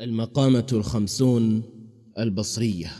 المقامة الخمسون البصرية.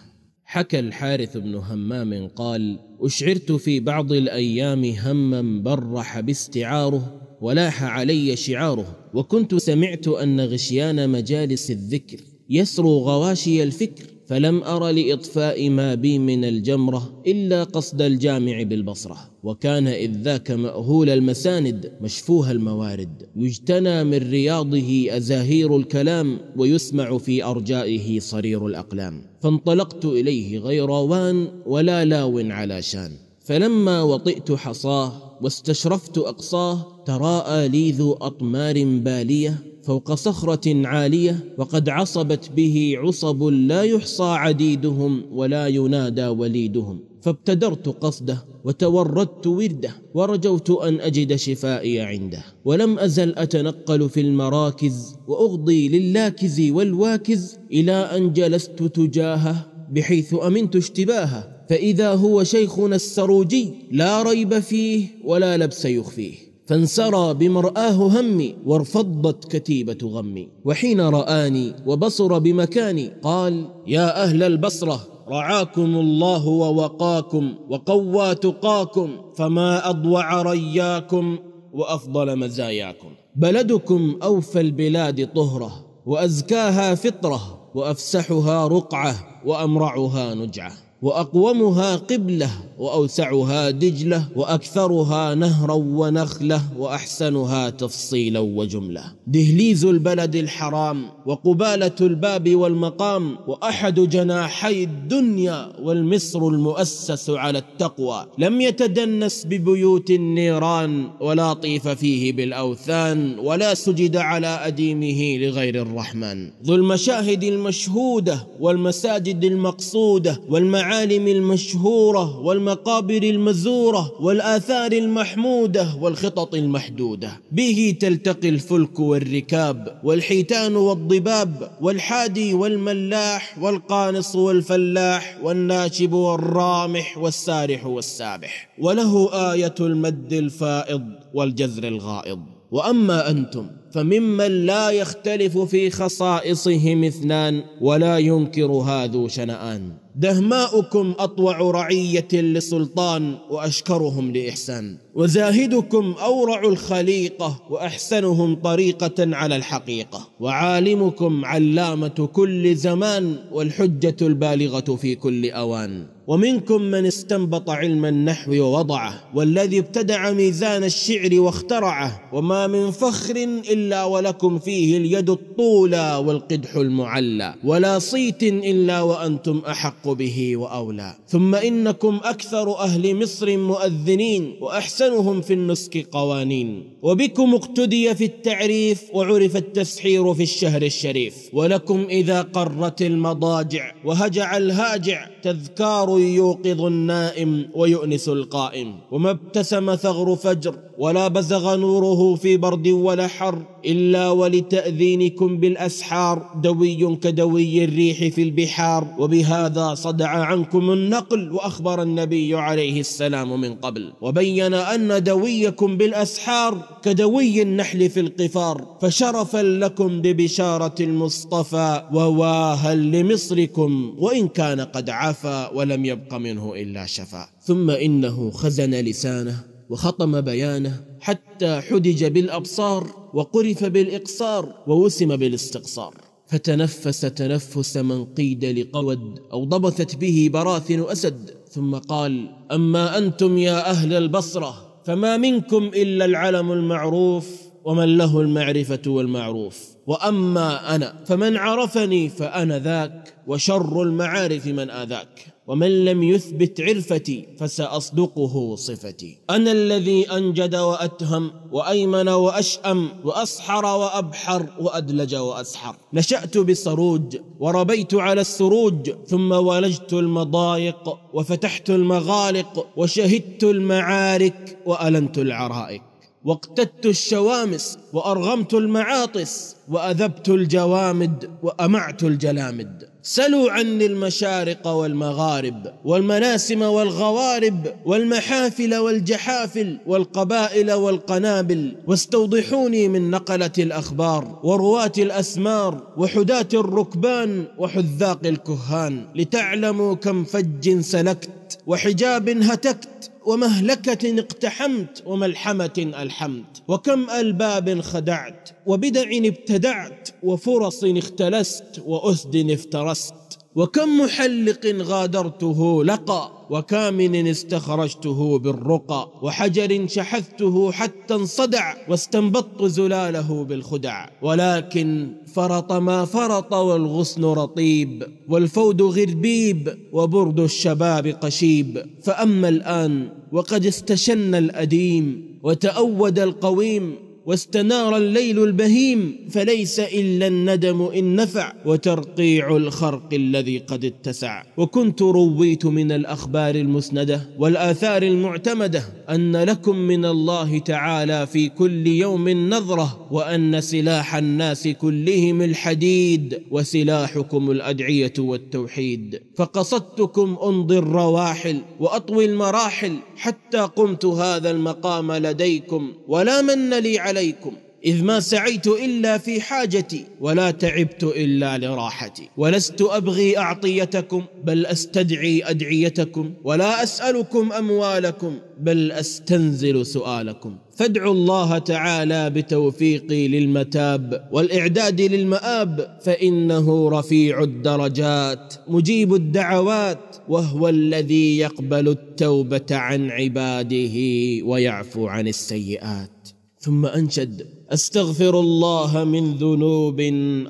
حكى الحارث بن همام قال أشعرت في بعض الأيام هما برح باستعاره ولاح علي شعاره وكنت سمعت أن غشيان مجالس الذكر يسرو غواشي الفكر فلم أر لإطفاء ما بي من الجمرة إلا قصد الجامع بالبصرة. وكان إذ ذاك مأهول المساند مشفوه الموارد. يجتنى من رياضه أزاهير الكلام ويسمع في أرجائه صرير الأقلام. فانطلقت إليه غير وان ولا لاو على شان. فلما وطئت حصاه واستشرفت أقصاه تراءى لي ذو أطمار بالية. فوق صخرة عالية وقد عصبت به عصب لا يحصى عديدهم ولا ينادى وليدهم فابتدرت قصده وتوردت ورده ورجوت أن أجد شفائي عنده ولم أزل أتنقل في المراكز وأغضي للاكز والواكز إلى أن جلست تجاهه بحيث أمنت اشتباهه فإذا هو شيخنا السروجي لا ريب فيه ولا لبس يخفيه. فانسرى بمرآه همي وارفضت كتيبة غمي. وحين رآني وبصر بمكاني قال يا أهل البصرة رعاكم الله ووقاكم وقوى تقاكم فما أضوع رياكم وأفضل مزاياكم. بلدكم أوفى البلاد طهرة وأزكاها فطرة وأفسحها رقعة وأمرعها نجعة. وأقومها قبلة وأوسعها دجلة وأكثرها نهرا ونخلة وأحسنها تفصيلا وجملة. دهليز البلد الحرام وقبالة الباب والمقام وأحد جناحي الدنيا والمصر المؤسس على التقوى. لم يتدنس ببيوت النيران ولا طيف فيه بالأوثان ولا سجد على أديمه لغير الرحمن. ذو المشاهد المشهودة والمساجد المقصودة والمعالم المشهورة والمقابر المزورة والآثار المحمودة والخطط المحدودة. به تلتقي الفلك والركاب والحيتان والضباب والحادي والملاح والقانص والفلاح والناشب والرامح والسارح والسابح. وله آية المد الفائض والجزر الغائض. وأما أنتم فممن لا يختلف في خصائصهم اثنان ولا ينكر هذو شنآن. دهماؤكم أطوع رعية لسلطان وأشكرهم لإحسان. وزاهدكم أورع الخليقة وأحسنهم طريقة على الحقيقة. وعالمكم علامة كل زمان والحجة البالغة في كل أوان. ومنكم من استنبط علم النحو ووضعه والذي ابتدع ميزان الشعر واخترعه وما من فخر إلا ولكم فيه اليد الطولى والقدح المعلى ولا صيت إلا وأنتم أحق به وأولى. ثم إنكم أكثر أهل مصر مؤذنين وأحسنهم في النسك قوانين. وبكم اقتدي في التعريف وعرف التسحير في الشهر الشريف. ولكم إذا قرت المضاجع وهجع الهاجع تذكار يوقظ النائم ويؤنس القائم. وما ابتسم ثغر فجر ولا بزغ نوره في برد ولا حر إلا ولتأذينكم بالأسحار. دوي كدوي الريح في البحار. وبهذا صدع عنكم النقل وأخبر النبي عليه السلام من قبل. وبين أن دويكم بالأسحار كدوي النحل في القفار. فشرفا لكم ببشارة المصطفى وواها لمصركم. وإن كان قد عفا ولم يبق منه إلا شفا. ثم إنه خزن لسانه وخطم بيانه حتى حدج بالأبصار وقرف بالإقصار ووسم بالاستقصار. فتنفس تنفس من قيد لقود أو ضبثت به براثن أسد. ثم قال أما أنتم يا أهل البصرة فما منكم إلا العلم المعروف ومن له المعرفة والمعروف. وأما أنا فمن عرفني فأنا ذاك وشر المعارف من آذاك. ومن لم يثبت عرفتي فسأصدقه صفتي. أنا الذي أنجد وأتهم وأيمن وأشأم وأصحر وأبحر وأدلج وأسحر. نشأت بصروج وربيت على السروج ثم ولجت المضايق وفتحت المغالق وشهدت المعارك وألنت العرائك واقتدت الشوامس وأرغمت المعاطس وأذبت الجوامد وأمعت الجلامد. سلوا عني المشارق والمغارب والمناسم والغوارب والمحافل والجحافل والقبائل والقنابل واستوضحوني من نقلة الأخبار ورواة الأسمار وحداة الركبان وحذاق الكهان لتعلموا كم فج سلكت وحجاب هتكت ومهلكة اقتحمت وملحمة ألحمت وكم ألباب خدعت وبدع ابتدعت وفرص اختلست وأسد افترست. وكم محلق غادرته لقى وكامن استخرجته بالرقى وحجر شحذته حتى انصدع واستنبطت زلاله بالخدع. ولكن فرط ما فرط والغصن رطيب والفود غربيب وبرد الشباب قشيب. فأما الآن وقد استشن الأديم وتأود القويم واستنار الليل البهيم فليس إلا الندم إن نفع وترقيع الخرق الذي قد اتسع. وكنت رويت من الأخبار المسندة والآثار المعتمدة. أن لكم من الله تعالى في كل يوم نظرة وأن سلاح الناس كلهم الحديد وسلاحكم الأدعية والتوحيد. فقصدتكم أمضي الرواحل وأطوي المراحل حتى قمت هذا المقام لديكم ولا من لي عليكم. إذ ما سعيت إلا في حاجتي ولا تعبت إلا لراحتي. ولست أبغي أعطيتكم بل أستدعي أدعيتكم. ولا أسألكم أموالكم بل أستنزل سؤالكم. فادعوا الله تعالى بتوفيقي للمتاب والإعداد للمآب فإنه رفيع الدرجات مجيب الدعوات وهو الذي يقبل التوبة عن عباده ويعفو عن السيئات. ثم أنشد أستغفر الله من ذنوب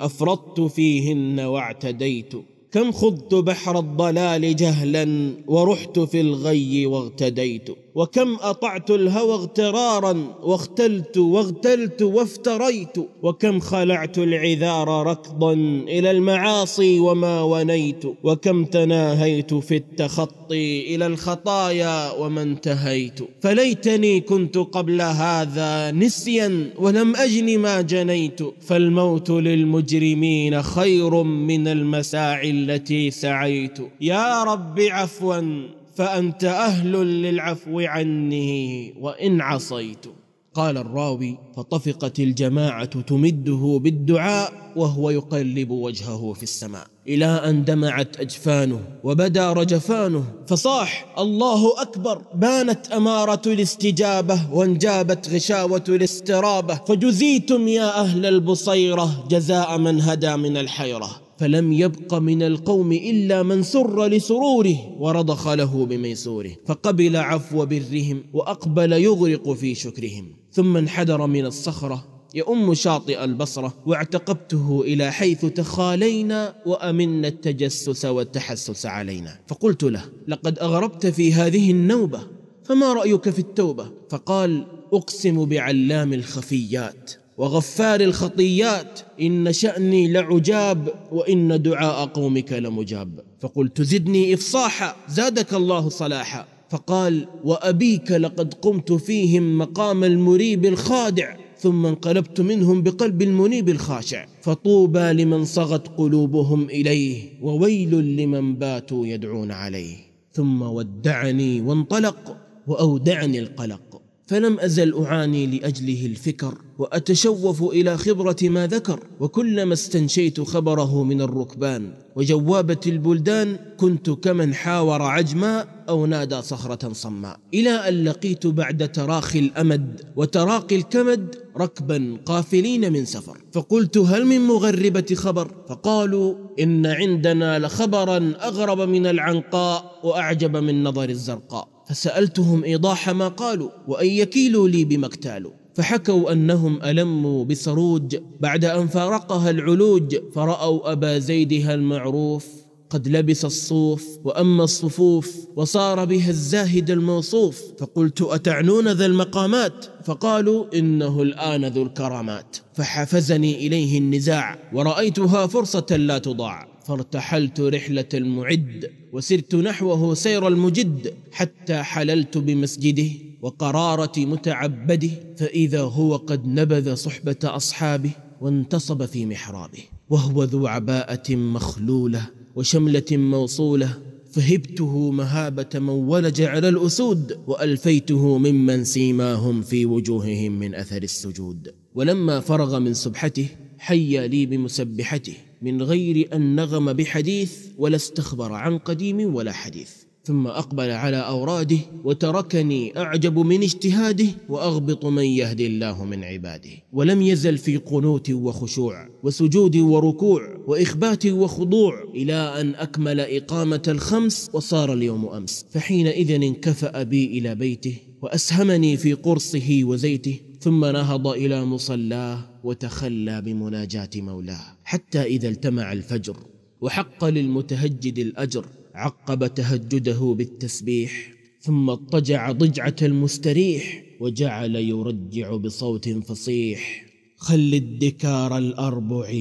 أفرطت فيهن واعتديت كم خضت بحر الضلال جهلا ورحت في الغي واغتديت. وكم أطعت الهوى اغترارا واختلت واغتلت وافتريت وكم خلعت العذار ركضا إلى المعاصي وما ونيت وكم تناهيت في التخطي إلى الخطايا وما انتهيت. فليتني كنت قبل هذا نسيا ولم أجن ما جنيت. فالموت للمجرمين خير من المساعي التي سعيت. يا رب عفوا فأنت أهل للعفو عني وإن عصيت. قال الراوي فطفقت الجماعة تمده بالدعاء وهو يقلب وجهه في السماء إلى أن دمعت أجفانه وبدا رجفانه فصاح الله أكبر. بانت أمارة الاستجابة وانجابت غشاوة الاسترابة فجزيتم يا أهل البصيرة جزاء من هدى من الحيرة. فلم يبق من القوم إلا من سر لسروره ورضخ له بميسوره فقبل عفو برهم وأقبل يغرق في شكرهم. ثم انحدر من الصخرة يؤم شاطئ البصرة واعتقبته إلى حيث تخالينا وأمنا التجسس والتحسس علينا. فقلت له لقد أغربت في هذه النوبة فما رأيك في التوبة؟ فقال أقسم بعلام الخفيات. وغفار الخطيات إن شأني لعجاب وإن دعاء قومك لمجاب. فقلت زدني إفصاحا زادك الله صلاحا. فقال وأبيك لقد قمت فيهم مقام المريب الخادع ثم انقلبت منهم بقلب المنيب الخاشع. فطوبى لمن صغت قلوبهم إليه وويل لمن باتوا يدعون عليه. ثم ودعني وانطلق وأودعني القلق. فلم أزل أعاني لأجله الفكر وأتشوف إلى خبرة ما ذكر. وكلما استنشيت خبره من الركبان وجوابة البلدان كنت كمن حاور عجما أو نادى صخرة صماء إلى أن لقيت بعد تراخي الأمد وتراقي الكمد ركبا قافلين من سفر. فقلت هل من مغربة خبر؟ فقالوا إن عندنا لخبرا أغرب من العنقاء وأعجب من نظر الزرقاء. فسألتهم إيضاح ما قالوا وأن يكيلوا لي بما اكتالوا. فحكوا أنهم ألموا بسروج بعد أن فارقها العلوج فرأوا أبا زيدها المعروف قد لبس الصوف وأما الصفوف وصار بها الزاهد الموصوف. فقلت أتعنون ذا المقامات؟ فقالوا إنه الآن ذو الكرامات. فحفزني إليه النزاع ورأيتها فرصة لا تضاع. فارتحلت رحلة المعد وسرت نحوه سير المجد حتى حللت بمسجده وقرارة متعبده فإذا هو قد نبذ صحبة أصحابه وانتصب في محرابه. وهو ذو عباءة مخلولة وشملة موصولة فهبته مهابة من ولج على الأسود وألفيته ممن سيماهم في وجوههم من أثر السجود. ولما فرغ من سبحته حيا لي بمسبحته من غير أن نغم بحديث ولا استخبر عن قديم ولا حديث. ثم أقبل على أوراده وتركني أعجب من اجتهاده وأغبط من يهدي الله من عباده. ولم يزل في قنوت وخشوع وسجود وركوع وإخبات وخضوع إلى أن أكمل إقامة الخمس وصار اليوم أمس. فحينئذ انكفأ بي إلى بيته وأسهمني في قرصه وزيته ثم نهض إلى مصلاه وتخلى بمناجاة مولاه حتى إذا التمع الفجر وحق للمتهجد الأجر عقب تهجده بالتسبيح ثم اضطجع ضجعة المستريح وجعل يرجع بصوت فصيح. خل الدكار الأربع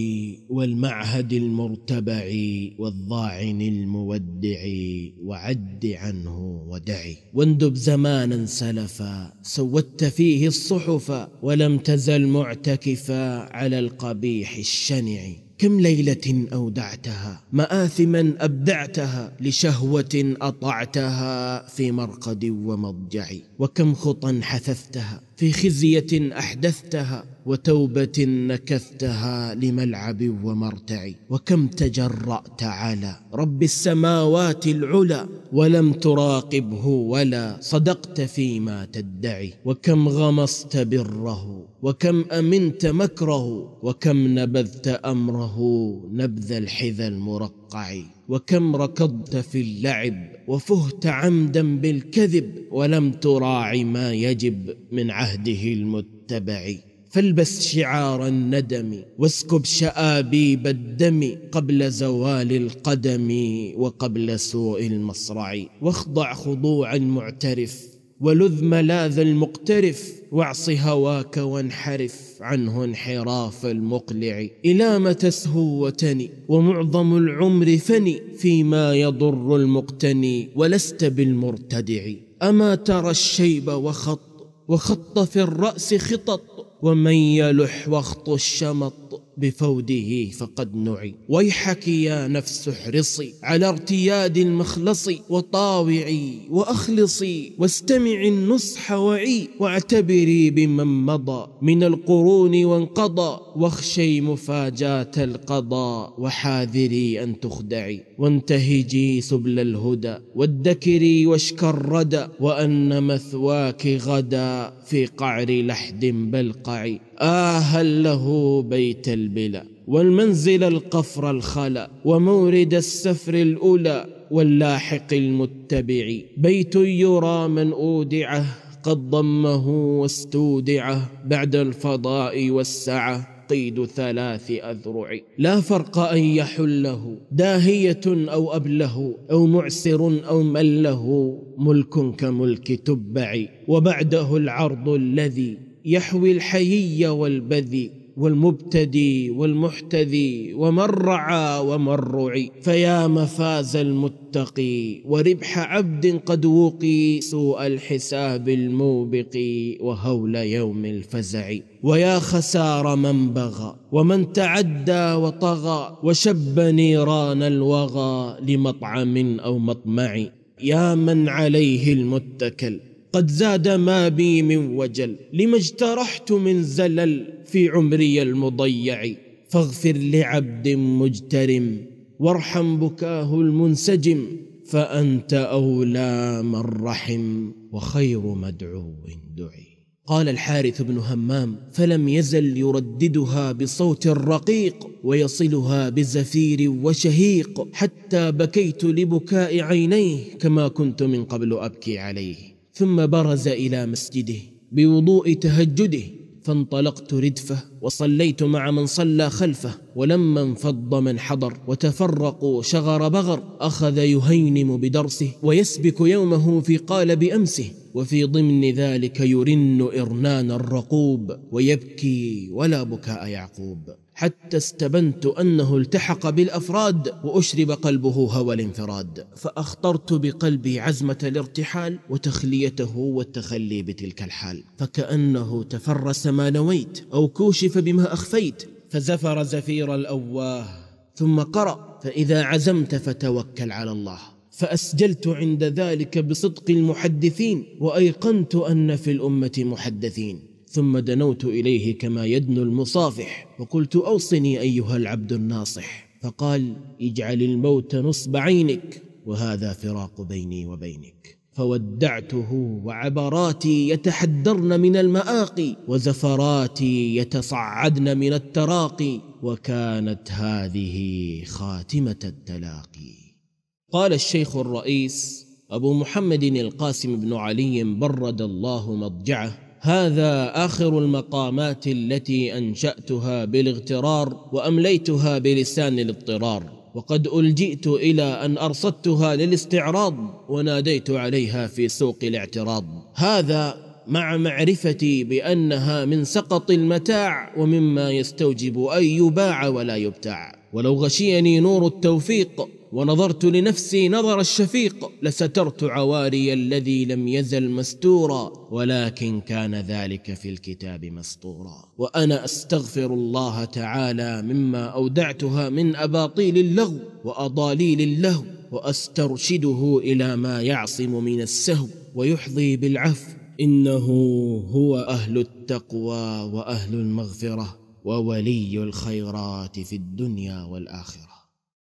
والمعهد المرتبع والضاعن المودع وعد عنه ودعي واندب زمانا سلفا سودت فيه الصحف ولم تزل معتكفا على القبيح الشنع. كم ليلة أودعتها مآثما أبدعتها لشهوة أطعتها في مرقد ومضجع. وكم خطا حثثتها في خزية أحدثتها وتوبة نكثتها لملعب ومرتع وكم تجرأت على رب السماوات العلى ولم تراقبه ولا صدقت فيما تدعي وكم غمصت بره وكم أمنت مكره وكم نبذت أمره نبذ الحذى المرقع وكم ركضت في اللعب وفهت عمدا بالكذب ولم تراع ما يجب من عهده المتبع. فالبس شعار الندم واسكب شآبيب الدم قبل زوال القدم وقبل سوء المصرع. واخضع خضوع المعترف ولذ ملاذ المقترف واعص هواك وانحرف عنه انحراف المقلع. إلى ما تسهو وتني ومعظم العمر فني فيما يضر المقتني ولست بالمرتدع. أما ترى الشيب وخط وخط في الرأس خطط ومن يلح وخط الشمط بفوده فقد نعي. ويحك يا نفس احرصي على ارتياد المخلص وطاوعي وأخلصي واستمعي النصح وعي واعتبري بمن مضى من القرون وانقضى واخشي مفاجاة القضاء وحاذري أن تخدعي. وانتهجي سبل الهدى وادكري واشكر ردى وأن مثواك غدا في قعر لحد بلقع آها له بيت البلا والمنزل القفر الخلا ومورد السفر الأولى واللاحق المتبع. بيت يرى من أودعه قد ضمه واستودعه بعد الفضاء والسعة قيد ثلاث أذرع. لا فرق أن يحله داهية أو أبله أو معسر أو مله ملك كملك تبع. وبعده العرض الذي يحوي الحيي والبذي والمبتدي والمحتذي ومن رعى ومن رعي. فيا مفاز المتقي وربح عبد قد وقي سوء الحساب الموبق وهول يوم الفزع. ويا خسار من بغى ومن تعدى وطغى وشب نيران الوغى لمطعم أو مطمع. يا من عليه المتكل قد زاد ما بي من وجل لما اجترحت من زلل في عمري المضيع. فاغفر لعبد مجترم وارحم بكاه المنسجم فأنت أولى من رحم وخير مدعو دعي. قال الحارث بن همام فلم يزل يرددها بصوت رقيق ويصلها بزفير وشهيق حتى بكيت لبكاء عينيه كما كنت من قبل أبكي عليه. ثم برز إلى مسجده بوضوء تهجده فانطلقت ردفه وصليت مع من صلى خلفه ولما انفض من حضر وتفرقوا شغر بغر أخذ يهينم بدرسه ويسبك يومه في قالب أمسه وفي ضمن ذلك يرن إرنان الرقوب ويبكي ولا بكاء يعقوب. حتى استبنت أنه التحق بالأفراد وأشرب قلبه هوى الانفراد. فأخطرت بقلبي عزمة الارتحال وتخليته والتخلي بتلك الحال. فكأنه تفرس ما نويت أو كوشف بما أخفيت. فزفر زفير الأواه ثم قرأ فإذا عزمت فتوكل على الله. فأسجلت عند ذلك بصدق المحدثين وأيقنت أن في الأمة محدثين. ثم دنوت إليه كما يدنو المصافح وقلت أوصني أيها العبد الناصح. فقال اجعل الموت نصب عينك وهذا فراق بيني وبينك. فودعته وعبراتي يتحدرن من المآقي وزفراتي يتصعدن من التراقي وكانت هذه خاتمة التلاقي. قال الشيخ الرئيس أبو محمد القاسم بن علي برد الله مضجعه هذا آخر المقامات التي أنشأتها بالاغترار وأمليتها بلسان الاضطرار. وقد ألجئت إلى أن أرصدتها للاستعراض وناديت عليها في سوق الاعتراض. هذا مع معرفتي بأنها من سقط المتاع ومما يستوجب أن يباع ولا يبتاع. ولو غشيني نور التوفيق ونظرت لنفسي نظر الشفيق لسترت عواري الذي لم يزل مستورا ولكن كان ذلك في الكتاب مسطورا. وأنا أستغفر الله تعالى مما أودعتها من أباطيل اللغو وأضاليل اللهو وأسترشده إلى ما يعصم من السهو ويحظي بالعفو. إنه هو أهل التقوى وأهل المغفرة. وولي الخيرات في الدنيا والآخرة.